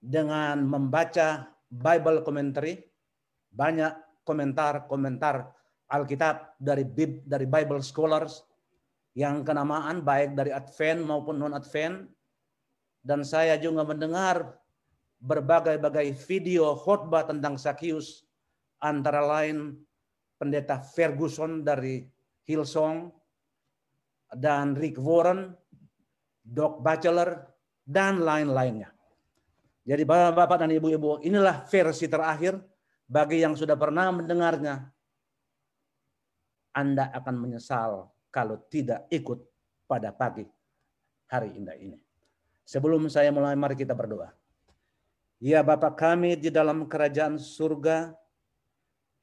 dengan membaca Bible commentary, banyak komentar-komentar Alkitab dari dari Bible scholars yang kenamaan baik dari Advent maupun non Advent dan saya juga mendengar berbagai-bagai video khotbah tentang Sakius antara lain pendeta Ferguson dari Hillsong dan Rick Warren, Doc Batchelor dan lain-lainnya. Jadi Bapak-bapak dan Ibu-ibu, inilah versi terakhir bagi yang sudah pernah mendengarnya. Anda akan menyesal kalau tidak ikut pada pagi hari indah ini. Sebelum saya mulai, mari kita berdoa. Ya Bapak kami di dalam kerajaan surga,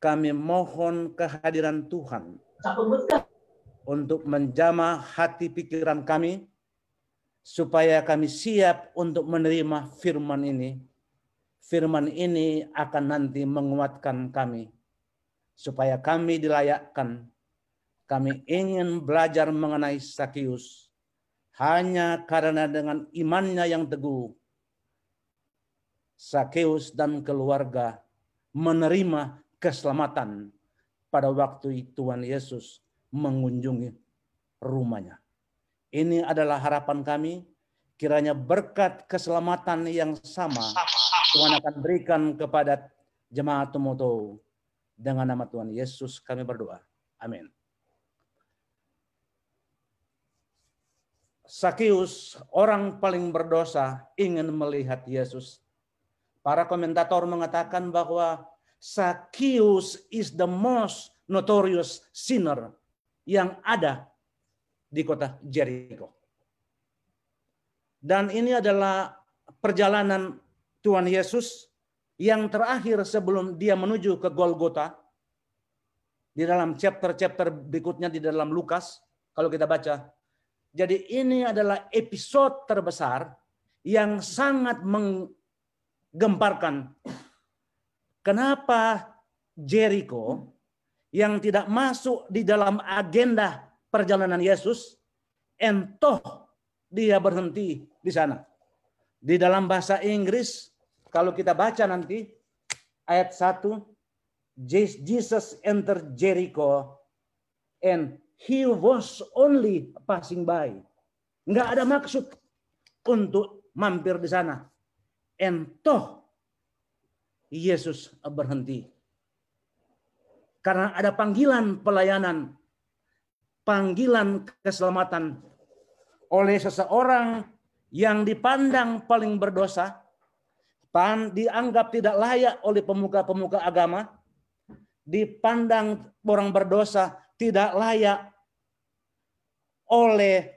kami mohon kehadiran Tuhan untuk menjamah hati pikiran kami, supaya kami siap untuk menerima firman ini. Firman ini akan nanti menguatkan kami, supaya kami dilayakkan. Kami ingin belajar mengenai Sakius hanya karena dengan imannya yang teguh. Sakeus dan keluarga menerima keselamatan pada waktu Tuhan Yesus mengunjungi rumahnya. Ini adalah harapan kami. Kiranya berkat keselamatan yang sama Tuhan akan berikan kepada jemaat Tumoto. Dengan nama Tuhan Yesus kami berdoa. Amin. Sakius, orang paling berdosa, ingin melihat Yesus. Para komentator mengatakan bahwa Sakius is the most notorious sinner yang ada di kota Jericho. Dan ini adalah perjalanan Tuhan Yesus yang terakhir sebelum dia menuju ke Golgota. Di dalam chapter-chapter berikutnya di dalam Lukas, kalau kita baca. Jadi ini adalah episode terbesar yang sangat menggemparkan. Kenapa Jericho yang tidak masuk di dalam agenda perjalanan Yesus, entoh dia berhenti di sana. Di dalam bahasa Inggris, kalau kita baca nanti ayat 1, Jesus entered Jericho and he was only passing by. Enggak ada maksud untuk mampir di sana. Entoh Yesus berhenti. Karena ada panggilan pelayanan panggilan keselamatan oleh seseorang yang dipandang paling berdosa, dianggap tidak layak oleh pemuka-pemuka agama, dipandang orang berdosa tidak layak oleh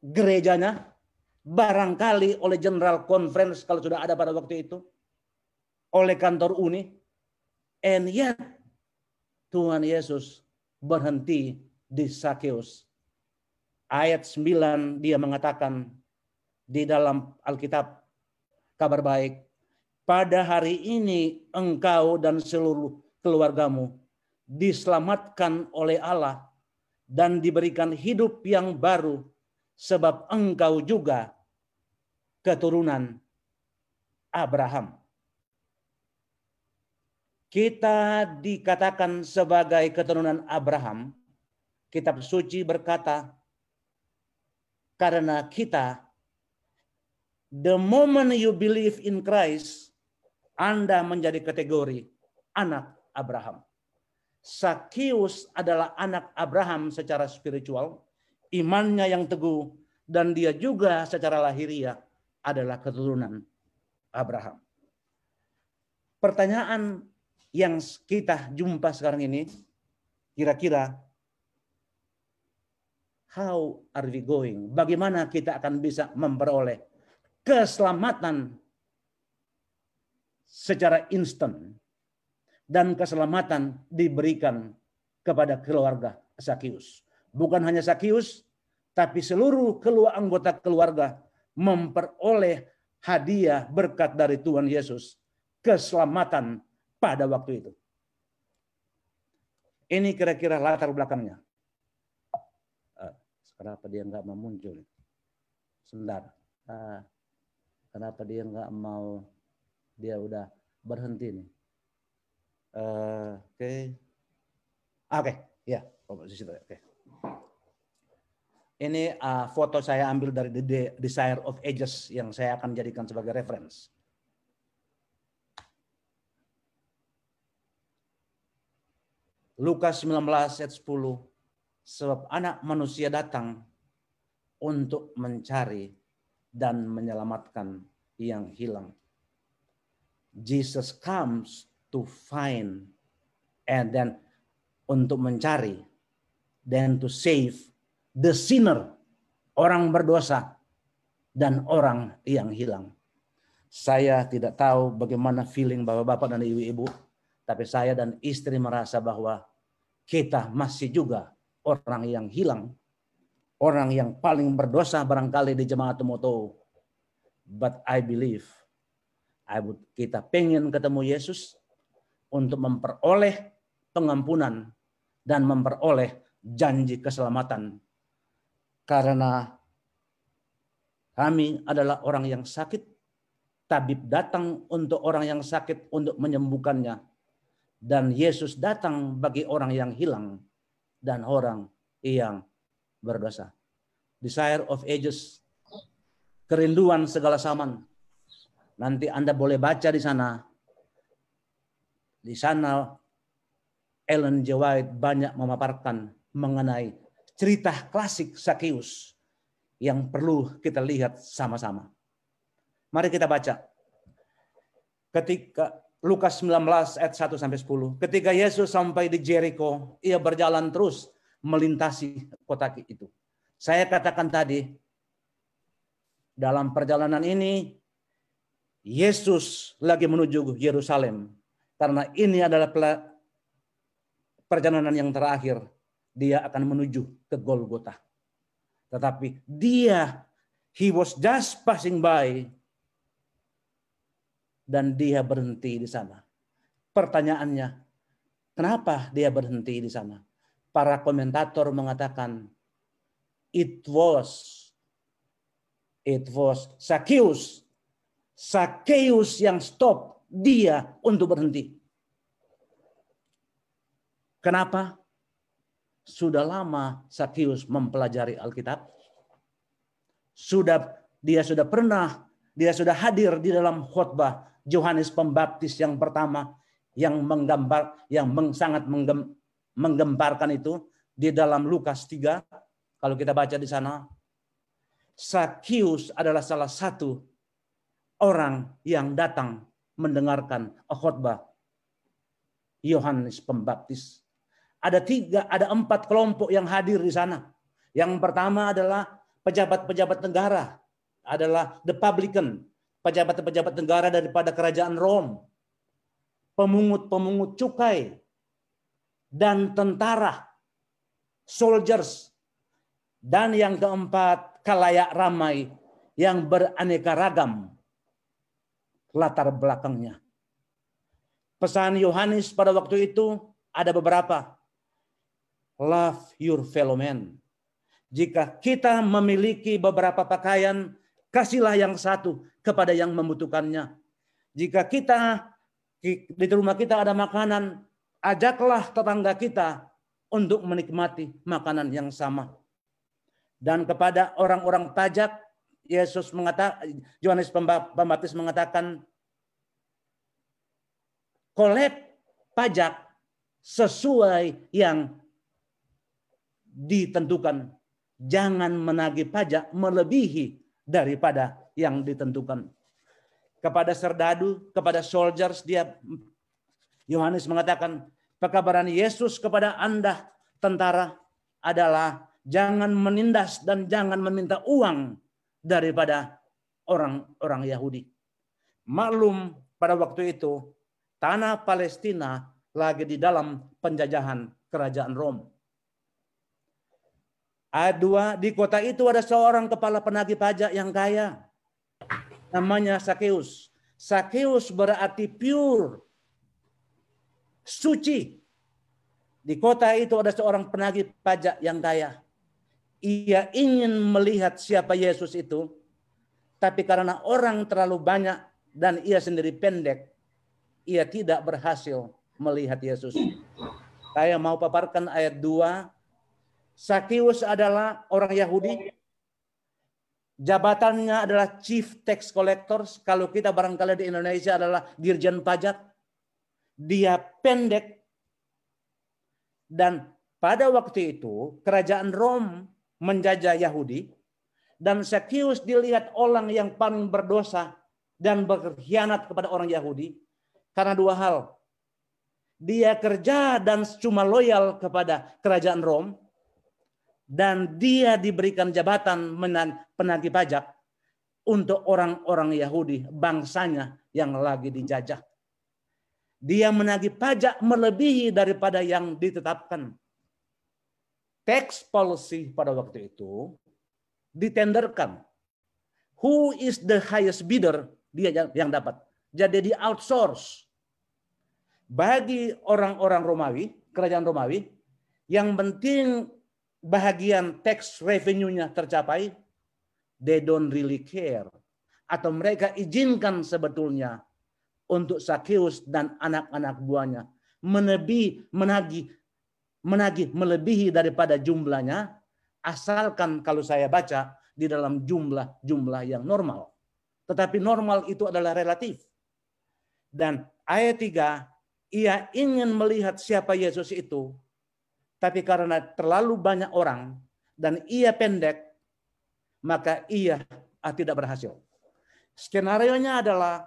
gerejanya, barangkali oleh General Conference kalau sudah ada pada waktu itu, oleh kantor uni, and yet Tuhan Yesus berhenti di Sakeus. Ayat 9 dia mengatakan di dalam Alkitab kabar baik, pada hari ini engkau dan seluruh keluargamu diselamatkan oleh Allah dan diberikan hidup yang baru sebab engkau juga keturunan Abraham kita dikatakan sebagai keturunan Abraham, kitab suci berkata, karena kita, the moment you believe in Christ, Anda menjadi kategori anak Abraham. Sakius adalah anak Abraham secara spiritual, imannya yang teguh, dan dia juga secara lahiriah adalah keturunan Abraham. Pertanyaan yang kita jumpa sekarang ini, kira-kira how are we going? Bagaimana kita akan bisa memperoleh keselamatan secara instan dan keselamatan diberikan kepada keluarga Sakius. Bukan hanya Sakius, tapi seluruh keluar anggota keluarga memperoleh hadiah berkat dari Tuhan Yesus, keselamatan pada waktu itu. Ini kira-kira latar belakangnya. Uh, kenapa dia nggak mau muncul? Sebentar. Uh, Kenapa dia nggak mau? Dia udah berhenti nih. Uh, Oke. Oke, ya. Oke. Ini uh, foto saya ambil dari The Desire of Ages yang saya akan jadikan sebagai reference. Lukas 19 ayat 10. Sebab anak manusia datang untuk mencari dan menyelamatkan yang hilang. Jesus comes to find and then untuk mencari dan to save the sinner, orang berdosa dan orang yang hilang. Saya tidak tahu bagaimana feeling bapak-bapak dan ibu-ibu, tapi saya dan istri merasa bahwa kita masih juga orang yang hilang. Orang yang paling berdosa barangkali di jemaat Moto. But I believe I would, kita pengen ketemu Yesus untuk memperoleh pengampunan dan memperoleh janji keselamatan. Karena kami adalah orang yang sakit, tabib datang untuk orang yang sakit untuk menyembuhkannya dan Yesus datang bagi orang yang hilang dan orang yang berdosa. Desire of ages, kerinduan segala zaman. Nanti Anda boleh baca di sana. Di sana Ellen G. White banyak memaparkan mengenai cerita klasik Sakeus yang perlu kita lihat sama-sama. Mari kita baca. Ketika Lukas 19 ayat 1 sampai 10. Ketika Yesus sampai di Jericho, ia berjalan terus melintasi kota itu. Saya katakan tadi, dalam perjalanan ini, Yesus lagi menuju Yerusalem. Karena ini adalah perjalanan yang terakhir. Dia akan menuju ke Golgota. Tetapi dia, he was just passing by dan dia berhenti di sana. Pertanyaannya, kenapa dia berhenti di sana? Para komentator mengatakan it was it was Zacchaeus. Zacchaeus yang stop dia untuk berhenti. Kenapa? Sudah lama Zacchaeus mempelajari Alkitab. Sudah dia sudah pernah dia sudah hadir di dalam khutbah Yohanes Pembaptis yang pertama yang menggambar yang sangat menggem, menggemparkan itu di dalam Lukas 3 kalau kita baca di sana Sakius adalah salah satu orang yang datang mendengarkan khutbah Yohanes Pembaptis. Ada tiga, ada empat kelompok yang hadir di sana. Yang pertama adalah pejabat-pejabat negara, adalah the publican, pejabat-pejabat negara daripada kerajaan Rom, pemungut-pemungut cukai, dan tentara, soldiers, dan yang keempat kalayak ramai yang beraneka ragam latar belakangnya. Pesan Yohanes pada waktu itu ada beberapa. Love your fellow man. Jika kita memiliki beberapa pakaian, kasihlah yang satu kepada yang membutuhkannya. Jika kita di rumah kita ada makanan, ajaklah tetangga kita untuk menikmati makanan yang sama. Dan kepada orang-orang pajak, Yesus mengatakan, Yohanes Pembaptis mengatakan, kolek pajak sesuai yang ditentukan. Jangan menagih pajak melebihi daripada yang ditentukan. Kepada serdadu, kepada soldiers, dia Yohanes mengatakan, pekabaran Yesus kepada Anda, tentara, adalah jangan menindas dan jangan meminta uang daripada orang-orang Yahudi. Maklum pada waktu itu, tanah Palestina lagi di dalam penjajahan kerajaan Rom. 2, di kota itu ada seorang kepala penagih pajak yang kaya namanya Sakeus. Sakeus berarti pure, suci. Di kota itu ada seorang penagih pajak yang kaya. Ia ingin melihat siapa Yesus itu. Tapi karena orang terlalu banyak dan ia sendiri pendek, ia tidak berhasil melihat Yesus. Saya mau paparkan ayat 2. Sakius adalah orang Yahudi. Jabatannya adalah Chief Tax Collectors. Kalau kita barangkali di Indonesia adalah Dirjen Pajak. Dia pendek. Dan pada waktu itu kerajaan Rom menjajah Yahudi. Dan Sakius dilihat orang yang paling berdosa dan berkhianat kepada orang Yahudi. Karena dua hal dia kerja dan cuma loyal kepada kerajaan Rom dan dia diberikan jabatan penagih pajak untuk orang-orang Yahudi bangsanya yang lagi dijajah. Dia menagih pajak melebihi daripada yang ditetapkan. Tax policy pada waktu itu ditenderkan. Who is the highest bidder? Dia yang dapat. Jadi di outsource bagi orang-orang Romawi, kerajaan Romawi, yang penting bahagian tax revenue-nya tercapai, they don't really care. Atau mereka izinkan sebetulnya untuk Sakeus dan anak-anak buahnya menebih, menagih, menagih melebihi daripada jumlahnya, asalkan kalau saya baca di dalam jumlah-jumlah yang normal. Tetapi normal itu adalah relatif. Dan ayat 3 ia ingin melihat siapa Yesus itu, tapi karena terlalu banyak orang dan ia pendek, maka ia tidak berhasil. Skenario-nya adalah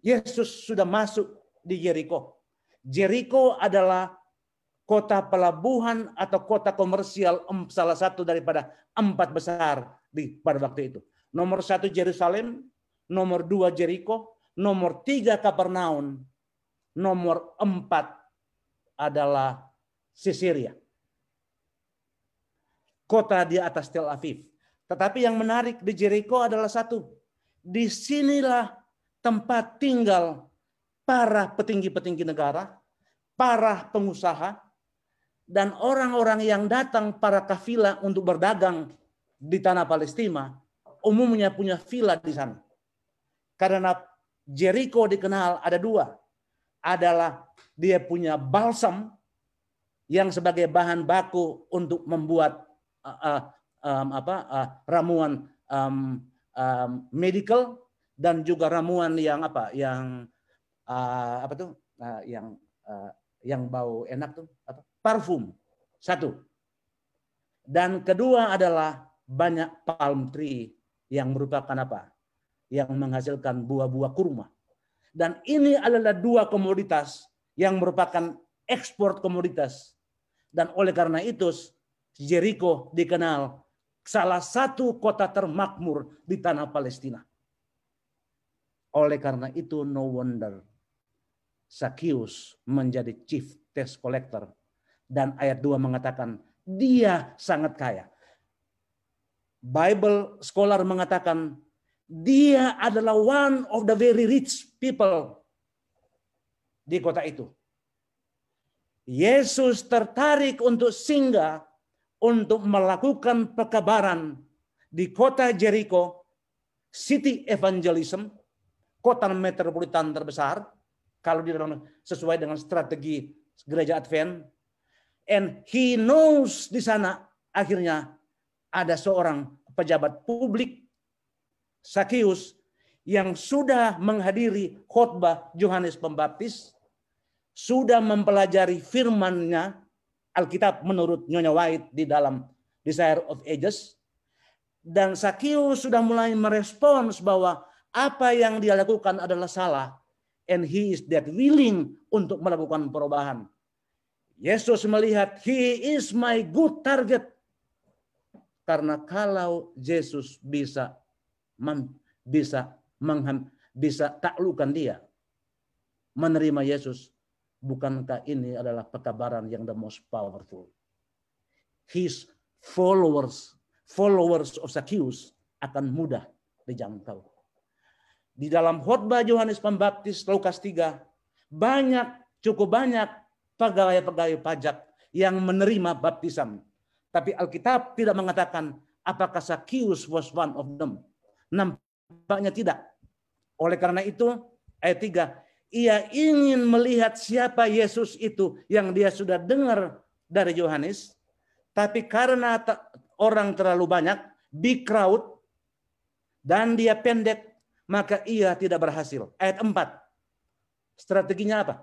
Yesus sudah masuk di Jericho. Jericho adalah kota pelabuhan atau kota komersial salah satu daripada empat besar di pada waktu itu. Nomor satu Jerusalem, nomor dua Jericho, nomor tiga Kapernaum, nomor empat adalah Sisiria. Kota di atas Tel Aviv. Tetapi yang menarik di Jericho adalah satu. Di sinilah tempat tinggal para petinggi-petinggi negara, para pengusaha, dan orang-orang yang datang para kafilah untuk berdagang di tanah Palestina, umumnya punya villa di sana. Karena Jericho dikenal ada dua adalah dia punya balsam yang sebagai bahan baku untuk membuat uh, um, apa uh, ramuan um, um, medical dan juga ramuan yang apa yang uh, apa tuh uh, yang uh, yang bau enak tuh apa parfum satu dan kedua adalah banyak palm tree yang merupakan apa yang menghasilkan buah-buah kurma dan ini adalah dua komoditas yang merupakan ekspor komoditas. Dan oleh karena itu Jericho dikenal salah satu kota termakmur di tanah Palestina. Oleh karena itu no wonder Sakius menjadi chief tax collector. Dan ayat 2 mengatakan dia sangat kaya. Bible scholar mengatakan dia adalah one of the very rich people di kota itu. Yesus tertarik untuk singgah untuk melakukan pekabaran di kota Jericho, city evangelism, kota metropolitan terbesar, kalau di dalam sesuai dengan strategi gereja Advent. And he knows di sana akhirnya ada seorang pejabat publik Sakius yang sudah menghadiri khotbah Yohanes Pembaptis, sudah mempelajari firmannya Alkitab menurut Nyonya White di dalam Desire of Ages, dan Sakius sudah mulai merespons bahwa apa yang dia lakukan adalah salah, and he is that willing untuk melakukan perubahan. Yesus melihat, he is my good target. Karena kalau Yesus bisa bisa mengham, bisa taklukan dia menerima Yesus bukankah ini adalah pekabaran yang the most powerful? His followers followers of Zacchaeus akan mudah dijangkau. Di dalam khotbah Yohanes Pembaptis Lukas 3 banyak cukup banyak pegawai-pegawai pajak yang menerima baptisan. Tapi Alkitab tidak mengatakan apakah Zacchaeus was one of them. Nampaknya tidak. Oleh karena itu, ayat 3, ia ingin melihat siapa Yesus itu yang dia sudah dengar dari Yohanes, tapi karena orang terlalu banyak, big crowd, dan dia pendek, maka ia tidak berhasil. Ayat 4. Strateginya apa?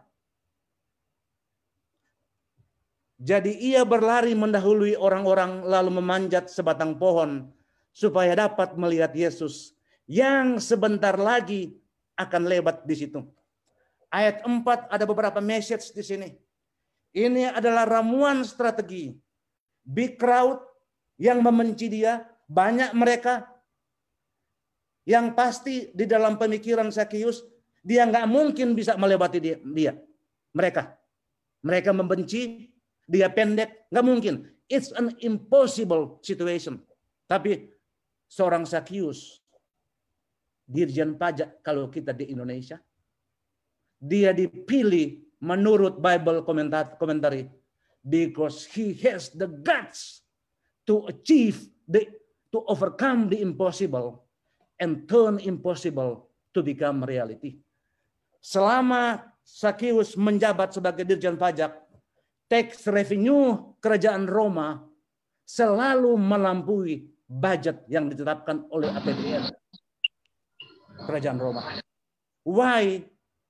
Jadi ia berlari mendahului orang-orang lalu memanjat sebatang pohon supaya dapat melihat Yesus yang sebentar lagi akan lewat di situ. Ayat 4 ada beberapa message di sini. Ini adalah ramuan strategi. Big crowd yang membenci dia, banyak mereka yang pasti di dalam pemikiran Sakius dia nggak mungkin bisa melewati dia. Mereka, mereka membenci, dia pendek, nggak mungkin. It's an impossible situation. Tapi seorang Sakius, dirjen pajak kalau kita di Indonesia, dia dipilih menurut Bible komentari because he has the guts to achieve the to overcome the impossible and turn impossible to become reality. Selama Sakius menjabat sebagai dirjen pajak, tax revenue kerajaan Roma selalu melampaui budget yang ditetapkan oleh APBN kerajaan Roma. Why?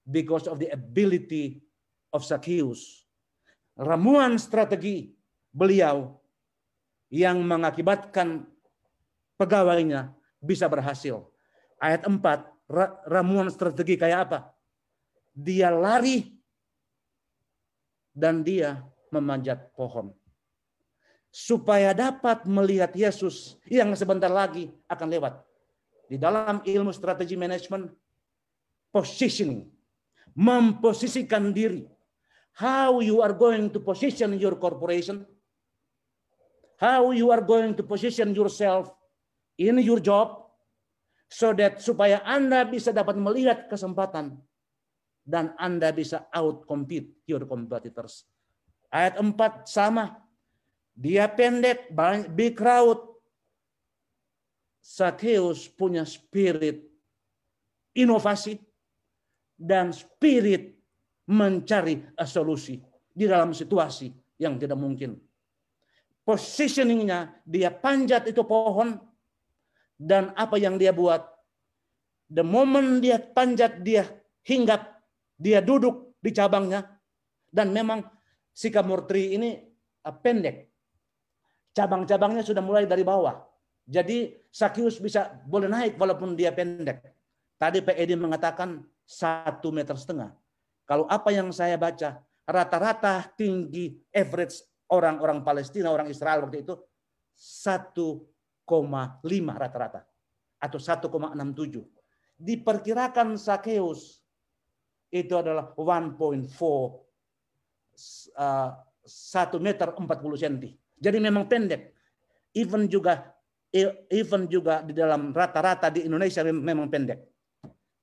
Because of the ability of Zacchaeus. Ramuan strategi beliau yang mengakibatkan pegawainya bisa berhasil. Ayat 4, ramuan strategi kayak apa? Dia lari dan dia memanjat pohon. Supaya dapat melihat Yesus yang sebentar lagi akan lewat. Di dalam ilmu strategi manajemen, positioning memposisikan diri. How you are going to position your corporation? How you are going to position yourself in your job so that supaya Anda bisa dapat melihat kesempatan dan Anda bisa out compete your competitors. Ayat 4 sama. Dia pendek, big crowd. Zacchaeus punya spirit inovasi dan spirit mencari solusi di dalam situasi yang tidak mungkin. Positioningnya dia panjat itu pohon dan apa yang dia buat. The moment dia panjat dia hinggap, dia duduk di cabangnya dan memang sikamur tree ini uh, pendek. Cabang-cabangnya sudah mulai dari bawah. Jadi Sakius bisa boleh naik walaupun dia pendek. Tadi Pak Edi mengatakan satu meter setengah. Kalau apa yang saya baca, rata-rata tinggi average orang-orang Palestina, orang Israel waktu itu 1,5 rata-rata atau 1,67. Diperkirakan Sakeus itu adalah 1.4 uh, 1 meter 40 cm. Jadi memang pendek. Even juga even juga di dalam rata-rata di Indonesia memang pendek.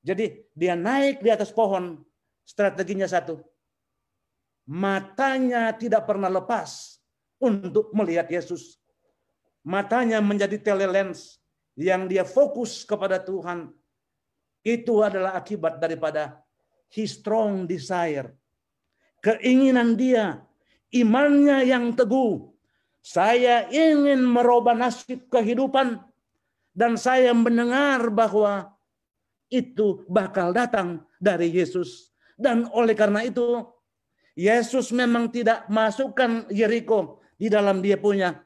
Jadi dia naik di atas pohon, strateginya satu. Matanya tidak pernah lepas untuk melihat Yesus. Matanya menjadi telelens yang dia fokus kepada Tuhan. Itu adalah akibat daripada his strong desire. Keinginan dia, imannya yang teguh. Saya ingin merubah nasib kehidupan dan saya mendengar bahwa itu bakal datang dari Yesus. Dan oleh karena itu, Yesus memang tidak masukkan Jericho di dalam dia punya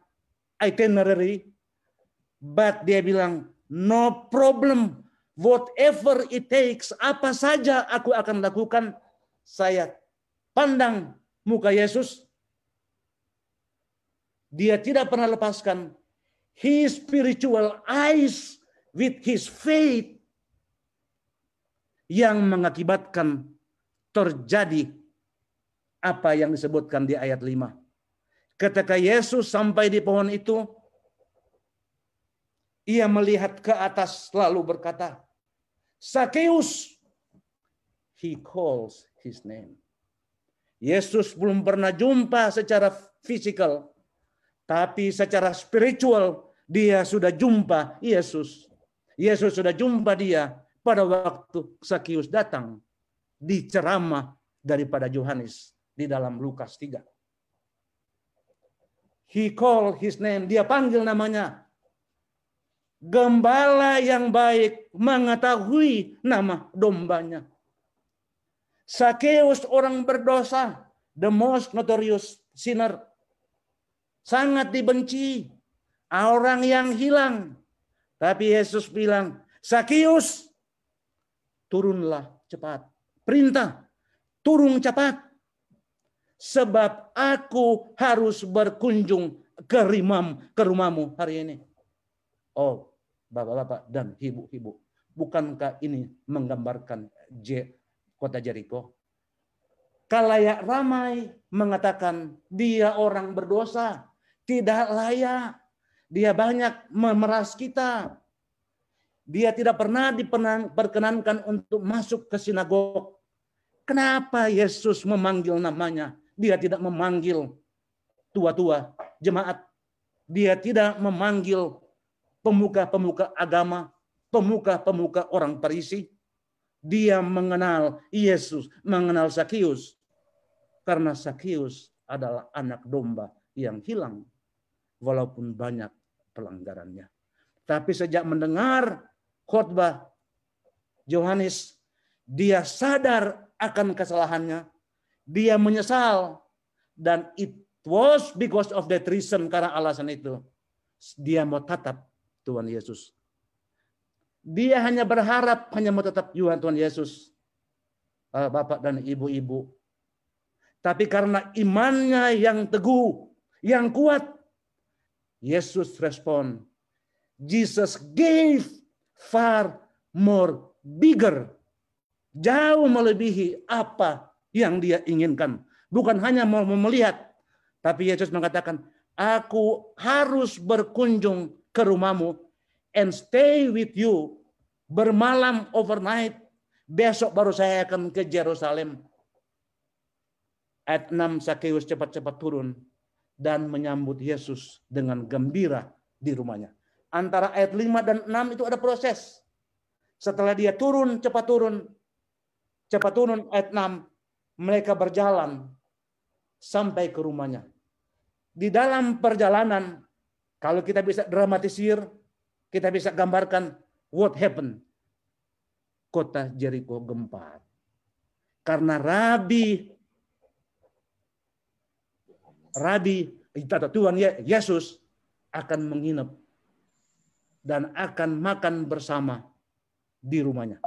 itinerary. But dia bilang, no problem. Whatever it takes, apa saja aku akan lakukan. Saya pandang muka Yesus. Dia tidak pernah lepaskan his spiritual eyes with his faith yang mengakibatkan terjadi apa yang disebutkan di ayat 5. Ketika Yesus sampai di pohon itu, ia melihat ke atas lalu berkata, Sakeus, he calls his name. Yesus belum pernah jumpa secara fisikal, tapi secara spiritual dia sudah jumpa Yesus Yesus sudah jumpa dia pada waktu Sakius datang di ceramah daripada Yohanes di dalam Lukas 3. He called his name, dia panggil namanya. Gembala yang baik mengetahui nama dombanya. Sakeus orang berdosa, the most notorious sinner. Sangat dibenci. Orang yang hilang. Tapi Yesus bilang, Sakeus, turunlah cepat. Perintah, turun cepat. Sebab aku harus berkunjung ke rimam, ke rumahmu hari ini. Oh, bapak-bapak dan ibu-ibu. Bukankah ini menggambarkan J, kota Jericho? Kalayak ramai mengatakan dia orang berdosa, tidak layak. Dia banyak memeras kita. Dia tidak pernah diperkenankan untuk masuk ke sinagog. Kenapa Yesus memanggil namanya? Dia tidak memanggil tua-tua jemaat. Dia tidak memanggil pemuka-pemuka agama, pemuka-pemuka orang Parisi. Dia mengenal Yesus, mengenal Sakius. Karena Sakius adalah anak domba yang hilang. Walaupun banyak pelanggarannya. Tapi sejak mendengar khotbah Yohanes, dia sadar akan kesalahannya, dia menyesal dan it was because of that reason karena alasan itu dia mau tetap Tuhan Yesus. Dia hanya berharap hanya mau tetap Tuhan Yesus. Bapak dan ibu-ibu. Tapi karena imannya yang teguh, yang kuat, Yesus respon. Jesus gave far more bigger. Jauh melebihi apa yang dia inginkan. Bukan hanya mau melihat. Tapi Yesus mengatakan, aku harus berkunjung ke rumahmu and stay with you. Bermalam overnight. Besok baru saya akan ke Jerusalem. Ayat 6 Sakeus cepat-cepat turun dan menyambut Yesus dengan gembira di rumahnya antara ayat 5 dan 6 itu ada proses. Setelah dia turun, cepat turun. Cepat turun ayat 6. Mereka berjalan sampai ke rumahnya. Di dalam perjalanan, kalau kita bisa dramatisir, kita bisa gambarkan what happened. Kota Jericho gempar. Karena Rabi Rabi Tuhan Yesus akan menginap dan akan makan bersama di rumahnya.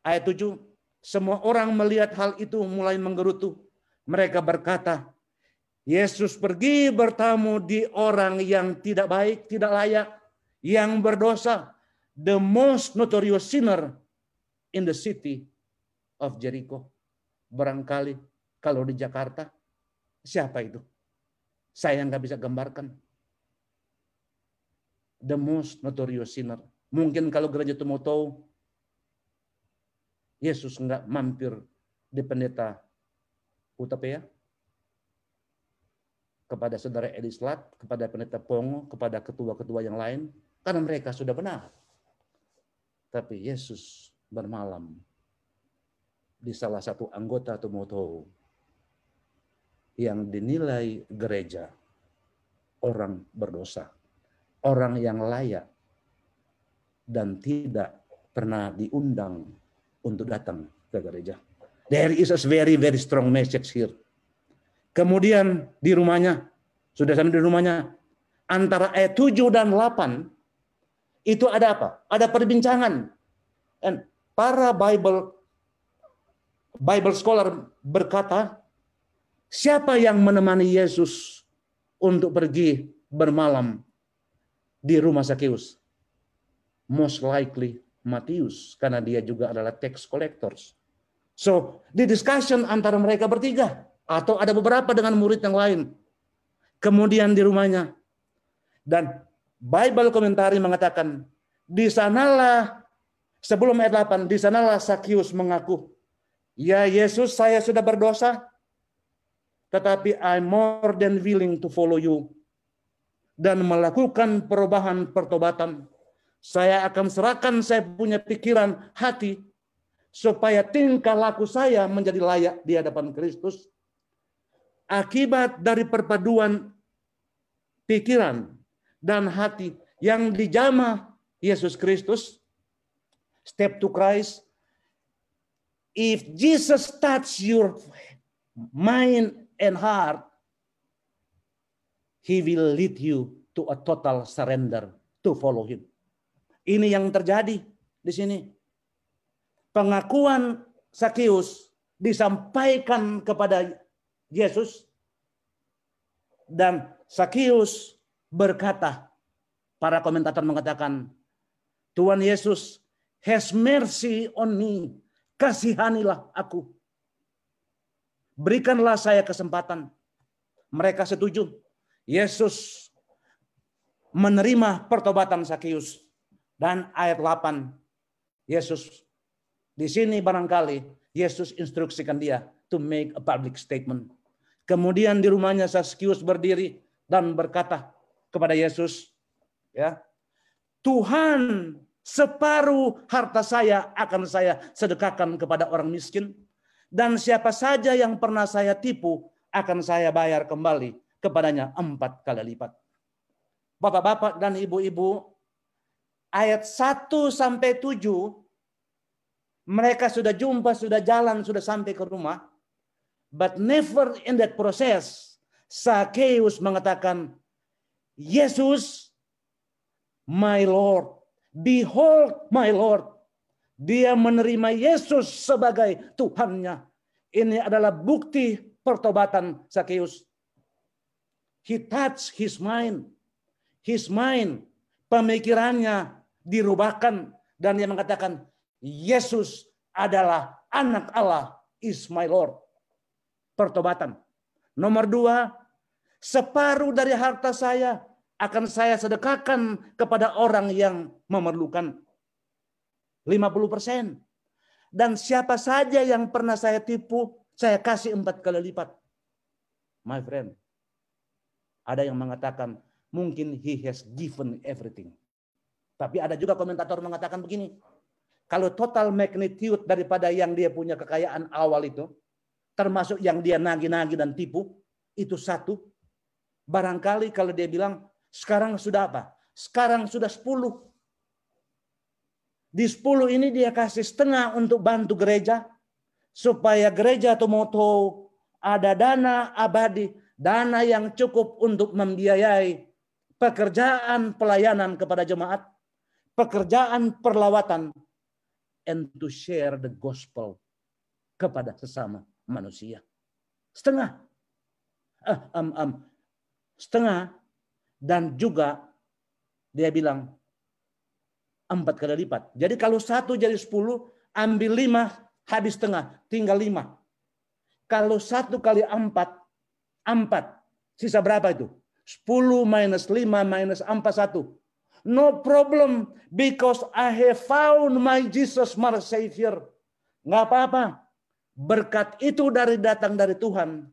Ayat 7, semua orang melihat hal itu mulai menggerutu. Mereka berkata, Yesus pergi bertamu di orang yang tidak baik, tidak layak, yang berdosa, the most notorious sinner in the city of Jericho. Barangkali kalau di Jakarta, siapa itu? Saya nggak bisa gambarkan. The most notorious sinner. Mungkin kalau gereja itu mau tahu, Yesus nggak mampir di pendeta Utapea, kepada saudara Edislat, kepada pendeta Pongo, kepada ketua-ketua yang lain, karena mereka sudah benar. Tapi Yesus bermalam di salah satu anggota atau moto yang dinilai gereja orang berdosa, orang yang layak dan tidak pernah diundang untuk datang ke gereja. There is a very very strong message here. Kemudian di rumahnya, sudah sampai di rumahnya, antara ayat 7 dan 8, itu ada apa? Ada perbincangan. Dan para Bible Bible scholar berkata, Siapa yang menemani Yesus untuk pergi bermalam di rumah Sakeus? Most likely Matius, karena dia juga adalah tax collectors. So, di discussion antara mereka bertiga, atau ada beberapa dengan murid yang lain. Kemudian di rumahnya. Dan Bible komentari mengatakan, di sanalah, sebelum ayat 8, di sanalah Sakius mengaku, Ya Yesus, saya sudah berdosa, tetapi I'm more than willing to follow you. dan melakukan perubahan pertobatan. Saya akan serahkan saya punya pikiran, hati, supaya tingkah laku saya menjadi layak di hadapan Kristus. Akibat dari perpaduan pikiran dan hati yang dijamah Yesus Kristus, step to Christ, if Jesus touch your mind and heart, He will lead you to a total surrender to follow him. Ini yang terjadi di sini. Pengakuan Sakius disampaikan kepada Yesus dan Sakius berkata, para komentator mengatakan, Tuhan Yesus has mercy on me. Kasihanilah aku. Berikanlah saya kesempatan. Mereka setuju Yesus menerima pertobatan Sakius dan ayat 8 Yesus di sini barangkali Yesus instruksikan dia to make a public statement. Kemudian di rumahnya Sakius berdiri dan berkata kepada Yesus, ya, Tuhan separuh harta saya akan saya sedekahkan kepada orang miskin dan siapa saja yang pernah saya tipu akan saya bayar kembali kepadanya empat kali lipat. Bapak-bapak dan ibu-ibu, ayat 1 sampai 7, mereka sudah jumpa, sudah jalan, sudah sampai ke rumah. But never in that process, Zacchaeus mengatakan, Yesus, my Lord, behold my Lord. Dia menerima Yesus sebagai Tuhannya. Ini adalah bukti pertobatan Zacchaeus. He touched his mind. His mind, pemikirannya dirubahkan dan dia mengatakan Yesus adalah anak Allah is my Lord. Pertobatan. Nomor dua, separuh dari harta saya akan saya sedekahkan kepada orang yang memerlukan. 50 persen. Dan siapa saja yang pernah saya tipu, saya kasih empat kali lipat. My friend, ada yang mengatakan mungkin he has given everything. Tapi ada juga komentator mengatakan begini. Kalau total magnitude daripada yang dia punya kekayaan awal itu, termasuk yang dia nagi-nagi dan tipu, itu satu. Barangkali kalau dia bilang, sekarang sudah apa? Sekarang sudah sepuluh. Di sepuluh ini dia kasih setengah untuk bantu gereja, supaya gereja atau moto ada dana abadi dana yang cukup untuk membiayai pekerjaan pelayanan kepada jemaat, pekerjaan perlawatan, and to share the gospel kepada sesama manusia. Setengah. Uh, um, um, setengah dan juga dia bilang empat kali lipat. Jadi kalau satu jadi sepuluh, ambil lima, habis setengah, tinggal lima. Kalau satu kali empat, Empat. Sisa berapa itu? 10 minus 5 minus 4, 1. No problem because I have found my Jesus my Savior. Nggak apa-apa. Berkat itu dari datang dari Tuhan.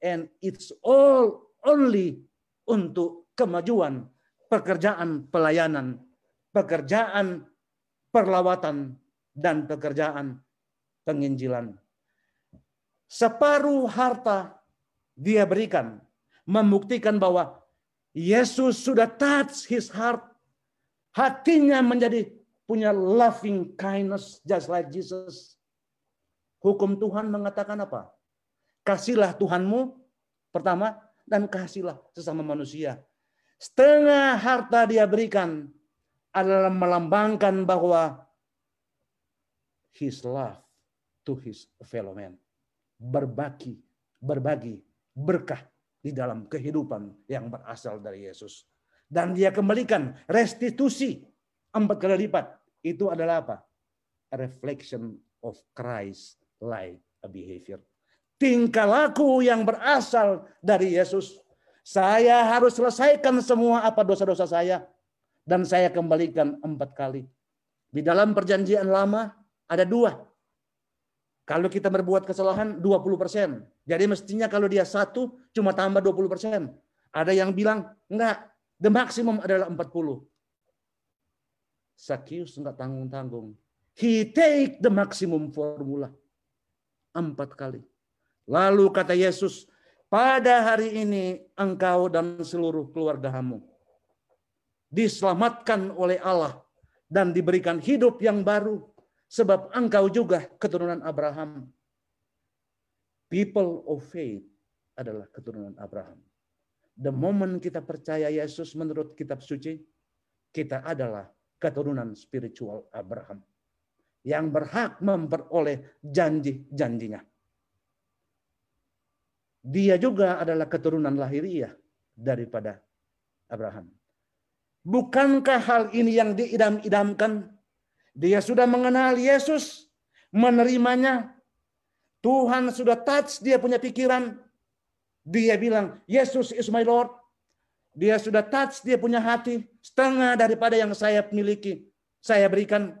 And it's all only untuk kemajuan pekerjaan pelayanan, pekerjaan perlawatan, dan pekerjaan penginjilan. Separuh harta dia berikan membuktikan bahwa Yesus sudah touch his heart. Hatinya menjadi punya loving kindness just like Jesus. Hukum Tuhan mengatakan apa? Kasihlah Tuhanmu pertama dan kasihlah sesama manusia. Setengah harta dia berikan adalah melambangkan bahwa his love to his fellow man. Berbagi, berbagi berkah di dalam kehidupan yang berasal dari Yesus. Dan dia kembalikan restitusi empat kali lipat. Itu adalah apa? A reflection of Christ like a behavior. Tingkah laku yang berasal dari Yesus. Saya harus selesaikan semua apa dosa-dosa saya. Dan saya kembalikan empat kali. Di dalam perjanjian lama ada dua kalau kita berbuat kesalahan 20%. Jadi mestinya kalau dia satu cuma tambah 20%. Ada yang bilang enggak, The maximum adalah 40. Sakius enggak tanggung-tanggung. He take the maximum formula. Empat kali. Lalu kata Yesus, pada hari ini engkau dan seluruh keluargamu diselamatkan oleh Allah dan diberikan hidup yang baru sebab engkau juga keturunan Abraham. People of faith adalah keturunan Abraham. The moment kita percaya Yesus menurut kitab suci, kita adalah keturunan spiritual Abraham yang berhak memperoleh janji-janjinya. Dia juga adalah keturunan lahiriah daripada Abraham. Bukankah hal ini yang diidam-idamkan? Dia sudah mengenal Yesus, menerimanya. Tuhan sudah touch dia punya pikiran. Dia bilang, Yesus is my Lord. Dia sudah touch dia punya hati setengah daripada yang saya miliki. Saya berikan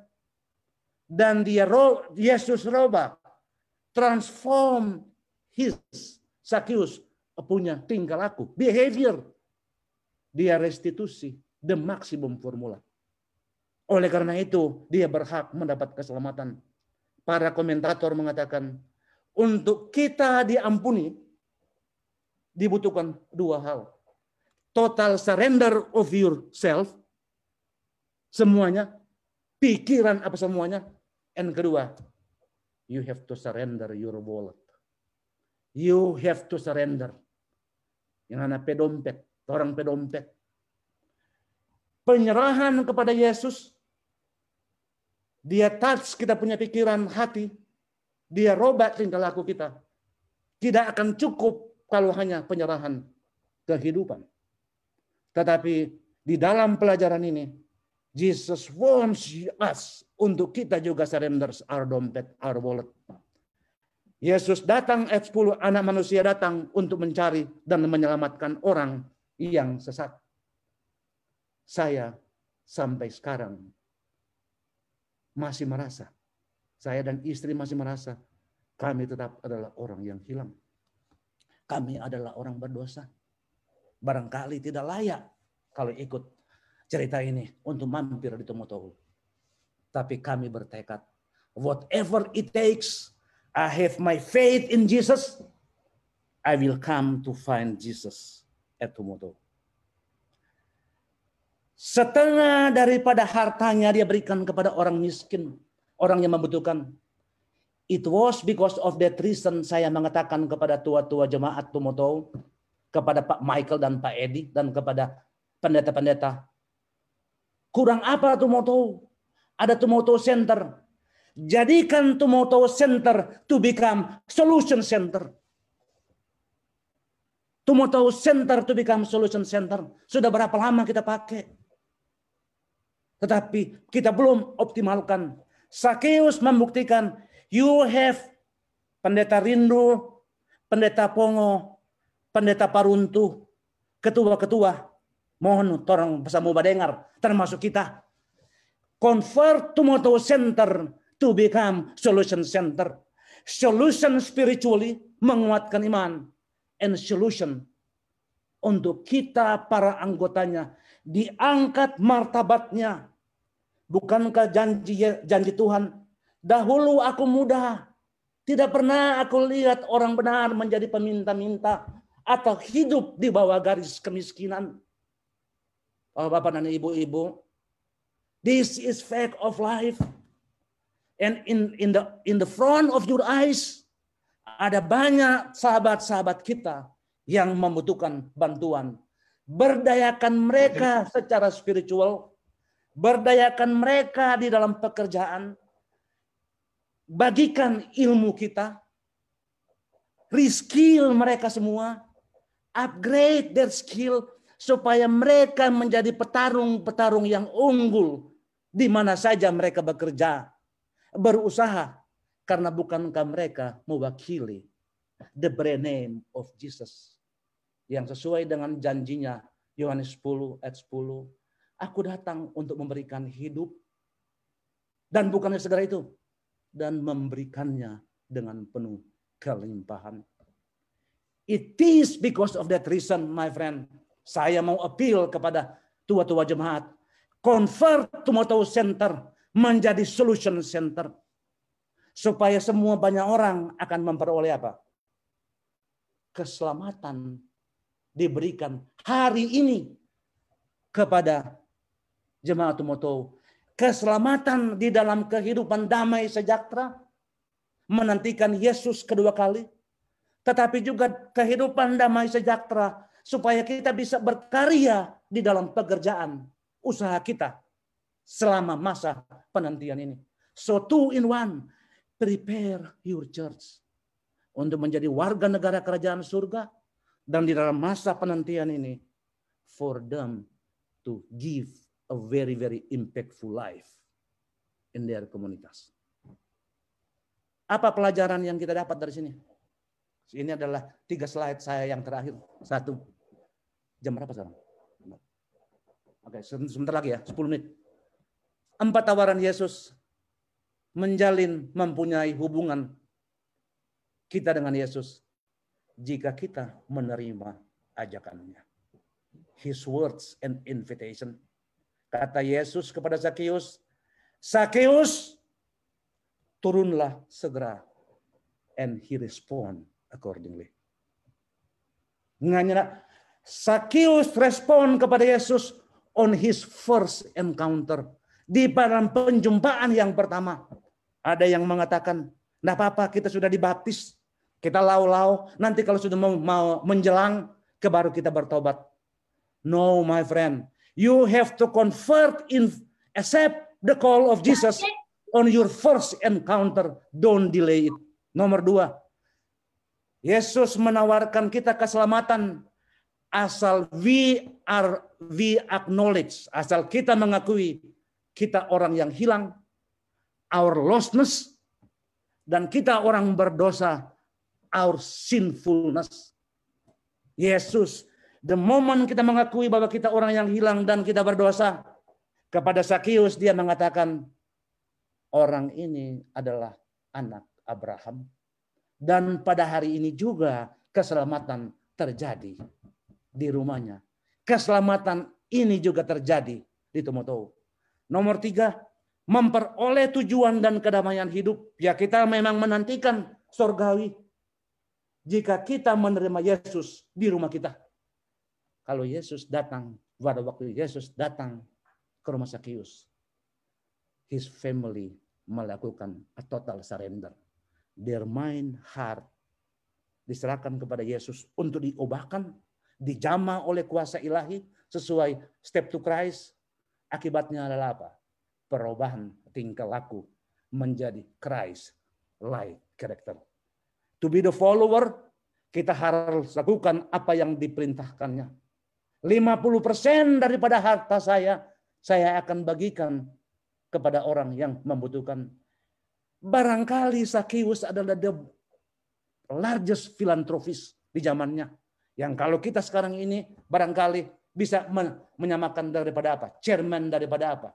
dan dia Yesus roba transform his Sakius punya tingkah laku, behavior. Dia restitusi the maximum formula. Oleh karena itu, dia berhak mendapat keselamatan. Para komentator mengatakan, untuk kita diampuni, dibutuhkan dua hal total surrender of yourself, semuanya, pikiran apa semuanya, and kedua, you have to surrender your wallet. You have to surrender. Yang anak pedompet, orang pedompet. Penyerahan kepada Yesus, dia touch kita punya pikiran hati, dia robat tingkah laku kita. Tidak akan cukup kalau hanya penyerahan kehidupan. Tetapi di dalam pelajaran ini, Jesus wants us untuk kita juga surrender our dompet, our wallet. Yesus datang ayat 10, anak manusia datang untuk mencari dan menyelamatkan orang yang sesat. Saya sampai sekarang masih merasa, saya dan istri masih merasa, kami tetap adalah orang yang hilang. Kami adalah orang berdosa barangkali tidak layak kalau ikut cerita ini untuk mampir di Tomotohu. Tapi kami bertekad, whatever it takes, I have my faith in Jesus, I will come to find Jesus at Tomotohu. Setengah daripada hartanya dia berikan kepada orang miskin, orang yang membutuhkan. It was because of that reason saya mengatakan kepada tua-tua jemaat Tumoto, kepada Pak Michael dan Pak Edi dan kepada pendeta-pendeta. Kurang apa Tumoto? Ada Tumoto Center. Jadikan Tumoto Center to become solution center. Tumoto Center to become solution center. Sudah berapa lama kita pakai? Tetapi kita belum optimalkan. Sakeus membuktikan you have pendeta rindu, pendeta pongo, pendeta paruntu, ketua-ketua, mohon orang bersama dengar, termasuk kita. Convert Tomato Center to become Solution Center. Solution spiritually menguatkan iman. And solution untuk kita para anggotanya diangkat martabatnya. Bukankah janji janji Tuhan? Dahulu aku muda, tidak pernah aku lihat orang benar menjadi peminta-minta atau hidup di bawah garis kemiskinan. Oh, Bapak dan Ibu-ibu, this is fact of life. And in in the in the front of your eyes ada banyak sahabat-sahabat kita yang membutuhkan bantuan. Berdayakan mereka secara spiritual, berdayakan mereka di dalam pekerjaan, bagikan ilmu kita, reskill mereka semua, upgrade their skill supaya mereka menjadi petarung-petarung yang unggul di mana saja mereka bekerja, berusaha. Karena bukankah mereka mewakili the brand name of Jesus yang sesuai dengan janjinya Yohanes 10 ayat 10 aku datang untuk memberikan hidup dan bukannya segera itu dan memberikannya dengan penuh kelimpahan It is because of that reason, my friend. Saya mau appeal kepada tua-tua jemaat. Convert Tumoto Center menjadi solution center. Supaya semua banyak orang akan memperoleh apa? Keselamatan diberikan hari ini kepada jemaat Tumoto. Keselamatan di dalam kehidupan damai sejahtera. Menantikan Yesus kedua kali. Tetapi juga kehidupan damai sejahtera supaya kita bisa berkarya di dalam pekerjaan usaha kita selama masa penantian ini. So two in one, prepare your church untuk menjadi warga negara kerajaan surga dan di dalam masa penantian ini for them to give a very very impactful life in their komunitas. Apa pelajaran yang kita dapat dari sini? Ini adalah tiga slide saya yang terakhir. Satu. Jam berapa sekarang? Oke, sebentar lagi ya, 10 menit. Empat tawaran Yesus menjalin mempunyai hubungan kita dengan Yesus jika kita menerima ajakannya. His words and invitation. Kata Yesus kepada Sakeus, Sakeus, turunlah segera. And he respond accordingly. Nganya Sakius respon kepada Yesus on his first encounter. Di dalam penjumpaan yang pertama. Ada yang mengatakan, nah apa-apa kita sudah dibaptis. Kita lau-lau, nanti kalau sudah mau, mau menjelang, ke baru kita bertobat. No my friend, you have to convert in accept the call of Jesus on your first encounter. Don't delay it. Nomor dua, Yesus menawarkan kita keselamatan asal we are we acknowledge, asal kita mengakui kita orang yang hilang, our lostness, dan kita orang berdosa, our sinfulness. Yesus, the moment kita mengakui bahwa kita orang yang hilang dan kita berdosa, kepada Sakius dia mengatakan, orang ini adalah anak Abraham dan pada hari ini juga keselamatan terjadi di rumahnya. Keselamatan ini juga terjadi di Tomoto. Nomor tiga, memperoleh tujuan dan kedamaian hidup. Ya kita memang menantikan surgawi. Jika kita menerima Yesus di rumah kita. Kalau Yesus datang, pada waktu Yesus datang ke rumah Sakius. His family melakukan a total surrender their mind, heart diserahkan kepada Yesus untuk diubahkan, dijama oleh kuasa ilahi sesuai step to Christ. Akibatnya adalah apa? Perubahan tingkah laku menjadi Christ like character. To be the follower, kita harus lakukan apa yang diperintahkannya. 50% daripada harta saya, saya akan bagikan kepada orang yang membutuhkan. Barangkali Sakius adalah the largest philanthropist di zamannya. Yang kalau kita sekarang ini barangkali bisa menyamakan daripada apa? Chairman daripada apa?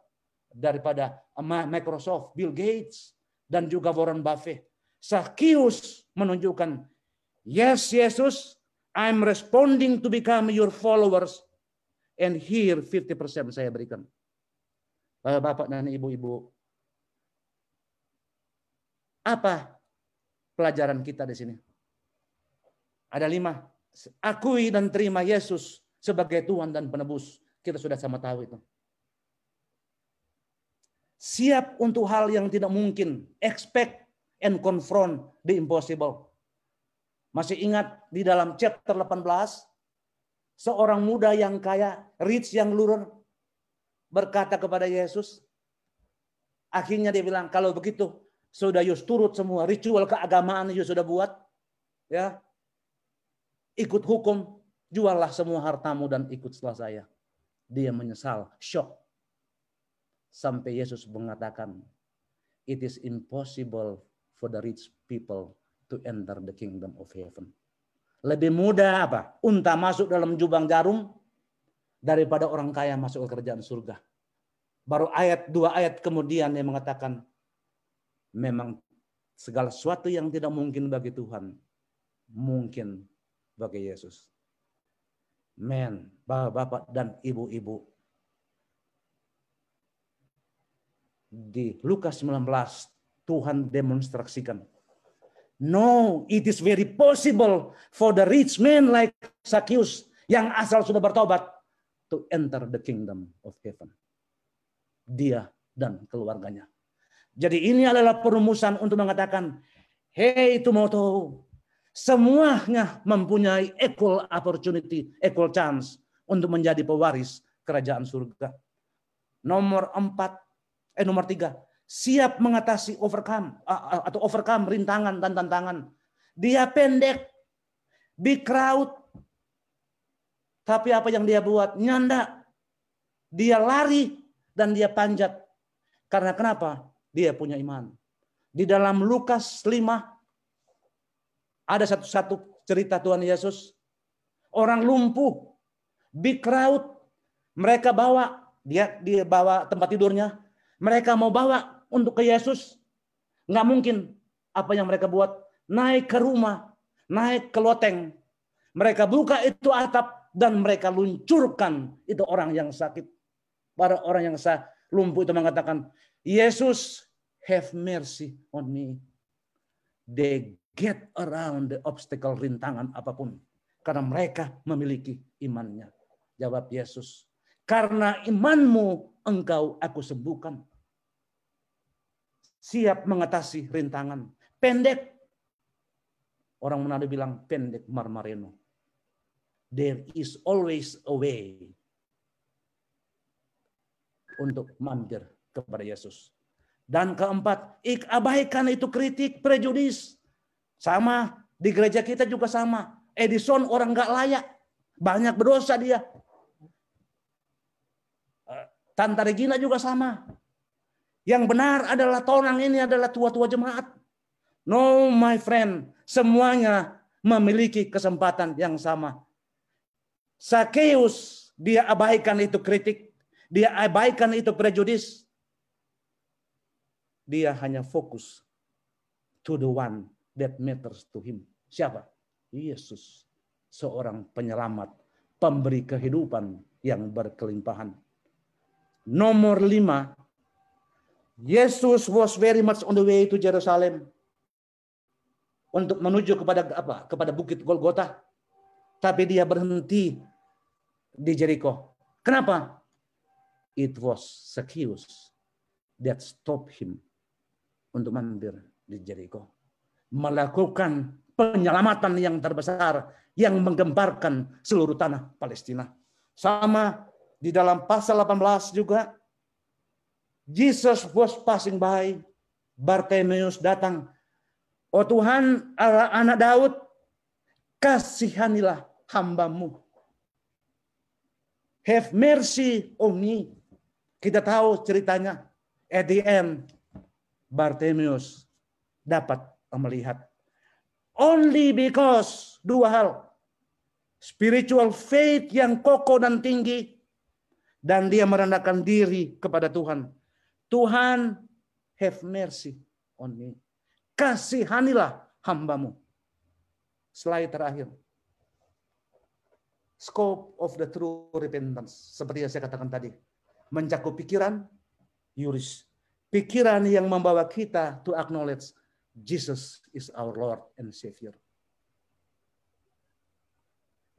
Daripada Microsoft, Bill Gates, dan juga Warren Buffett. Sakius menunjukkan, yes Yesus, I'm responding to become your followers. And here 50% saya berikan. Bapak dan ibu-ibu, apa pelajaran kita di sini? Ada lima. Akui dan terima Yesus sebagai Tuhan dan penebus. Kita sudah sama tahu itu. Siap untuk hal yang tidak mungkin. Expect and confront the impossible. Masih ingat di dalam chapter 18? Seorang muda yang kaya, rich yang lurer, berkata kepada Yesus. Akhirnya dia bilang, kalau begitu sudah Yus turut semua ritual keagamaan Yus sudah buat. Ya. Ikut hukum, juallah semua hartamu dan ikut setelah saya. Dia menyesal, shock. Sampai Yesus mengatakan, it is impossible for the rich people to enter the kingdom of heaven. Lebih mudah apa? Unta masuk dalam jubang jarum daripada orang kaya masuk ke kerajaan surga. Baru ayat dua ayat kemudian dia mengatakan memang segala sesuatu yang tidak mungkin bagi Tuhan mungkin bagi Yesus. Men, bapak-bapak dan ibu-ibu. Di Lukas 19, Tuhan demonstrasikan. No, it is very possible for the rich man like Zacchaeus yang asal sudah bertobat to enter the kingdom of heaven. Dia dan keluarganya. Jadi ini adalah perumusan untuk mengatakan, hey tahu, semuanya mempunyai equal opportunity, equal chance untuk menjadi pewaris kerajaan surga. Nomor empat, eh nomor tiga, siap mengatasi overcome atau overcome rintangan dan tantangan. Dia pendek, big crowd, tapi apa yang dia buat? Nyanda. Dia lari dan dia panjat. Karena kenapa? dia punya iman. Di dalam Lukas 5 ada satu-satu cerita Tuhan Yesus. Orang lumpuh, big crowd, mereka bawa dia dia bawa tempat tidurnya. Mereka mau bawa untuk ke Yesus. Nggak mungkin apa yang mereka buat. Naik ke rumah, naik ke loteng. Mereka buka itu atap dan mereka luncurkan itu orang yang sakit. Para orang yang sah, lumpuh itu mengatakan, Yesus have mercy on me. They get around the obstacle rintangan apa pun. Karena mereka memiliki imannya. Jawab Yesus. Karena imanmu engkau aku sembuhkan. Siap mengatasi rintangan. Pendek. Orang Manado bilang pendek marmareno. There is always a way untuk mampir kepada Yesus. Dan keempat, abaikan itu kritik, prejudis. Sama, di gereja kita juga sama. Edison orang nggak layak. Banyak berdosa dia. Eh, Tante Regina juga sama. Yang benar adalah tonang ini adalah tua-tua jemaat. No my friend, semuanya memiliki kesempatan yang sama. Sakeus dia abaikan itu kritik, dia abaikan itu prejudis, dia hanya fokus to the one that matters to him. Siapa? Yesus. Seorang penyelamat, pemberi kehidupan yang berkelimpahan. Nomor lima, Yesus was very much on the way to Jerusalem untuk menuju kepada apa? Kepada bukit Golgota. Tapi dia berhenti di Jericho. Kenapa? It was Zacchaeus that stopped him untuk mampir di Jericho. Melakukan penyelamatan yang terbesar yang menggemparkan seluruh tanah Palestina. Sama di dalam pasal 18 juga Jesus was passing by. Bartimeus datang. Oh Tuhan, anak Daud, kasihanilah hambamu. Have mercy on me. Kita tahu ceritanya. At the end, Bartemius dapat melihat. Only because dua hal. Spiritual faith yang kokoh dan tinggi. Dan dia merendahkan diri kepada Tuhan. Tuhan have mercy on me. Kasihanilah hambamu. Slide terakhir. Scope of the true repentance. Seperti yang saya katakan tadi. Mencakup pikiran, yuris, pikiran yang membawa kita to acknowledge Jesus is our Lord and Savior.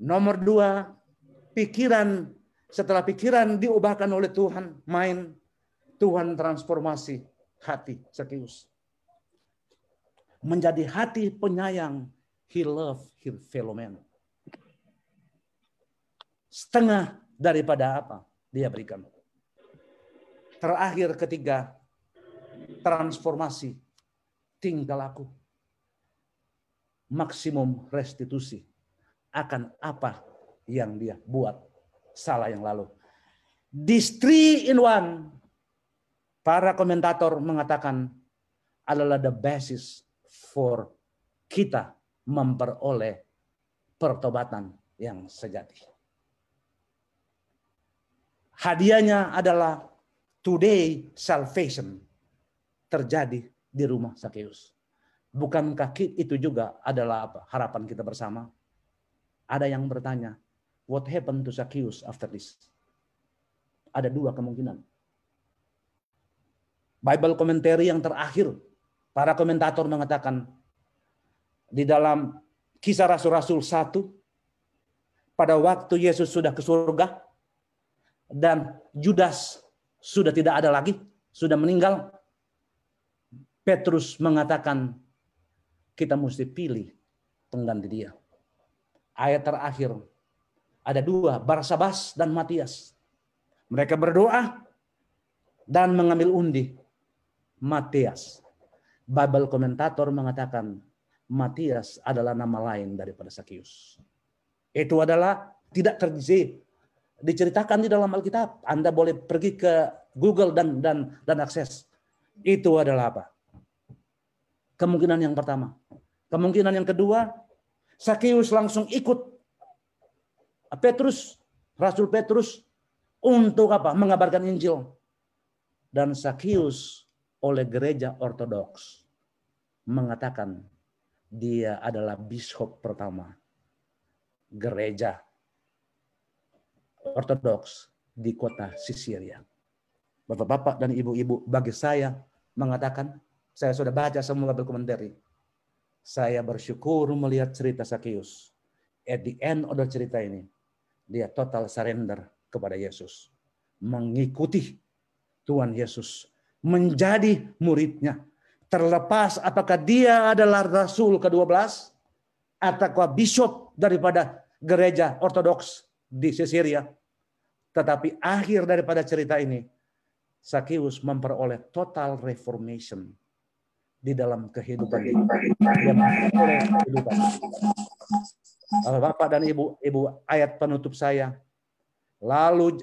Nomor dua, pikiran setelah pikiran diubahkan oleh Tuhan, main Tuhan transformasi hati Zacchaeus. Menjadi hati penyayang, he love his fellow man. Setengah daripada apa dia berikan. Terakhir ketiga, transformasi tinggal aku. Maksimum restitusi akan apa yang dia buat salah yang lalu. This three in one, para komentator mengatakan adalah the basis for kita memperoleh pertobatan yang sejati. Hadiahnya adalah today salvation terjadi di rumah Sakeus. Bukankah itu juga adalah apa? harapan kita bersama? Ada yang bertanya, What happened to Zacchaeus after this? Ada dua kemungkinan. Bible commentary yang terakhir, para komentator mengatakan di dalam kisah Rasul-Rasul 1, pada waktu Yesus sudah ke surga, dan Judas sudah tidak ada lagi, sudah meninggal, Petrus mengatakan, kita mesti pilih pengganti dia. Ayat terakhir, ada dua, Barsabas dan Matias. Mereka berdoa dan mengambil undi. Matias. Bible komentator mengatakan Matias adalah nama lain daripada Sakius. Itu adalah tidak terjadi diceritakan di dalam Alkitab. Anda boleh pergi ke Google dan dan dan akses. Itu adalah apa? Kemungkinan yang pertama. Kemungkinan yang kedua, Sakius langsung ikut Petrus, Rasul Petrus untuk apa? Mengabarkan Injil. Dan Sakius oleh gereja ortodoks mengatakan dia adalah bishop pertama gereja ortodoks di kota Sisiria. Bapak-bapak dan ibu-ibu, bagi saya mengatakan, saya sudah baca semua berkomentari. Saya bersyukur melihat cerita Sakius. At the end of the cerita ini, dia total surrender kepada Yesus. Mengikuti Tuhan Yesus. Menjadi muridnya. Terlepas apakah dia adalah Rasul ke-12 atau bishop daripada gereja ortodoks di Sisiria. Tetapi akhir daripada cerita ini, Sakius memperoleh total reformation di dalam kehidupan dia. Bapak dan Ibu, Ibu ayat penutup saya. Lalu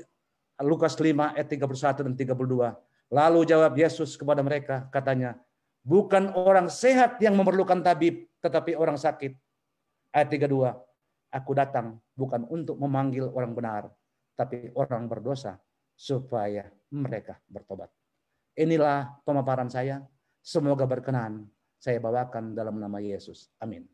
Lukas 5 ayat 31 dan 32. Lalu jawab Yesus kepada mereka, katanya, bukan orang sehat yang memerlukan tabib, tetapi orang sakit. Ayat 32, aku datang bukan untuk memanggil orang benar, tapi orang berdosa supaya mereka bertobat. Inilah pemaparan saya. Semoga berkenan saya bawakan dalam nama Yesus. Amin.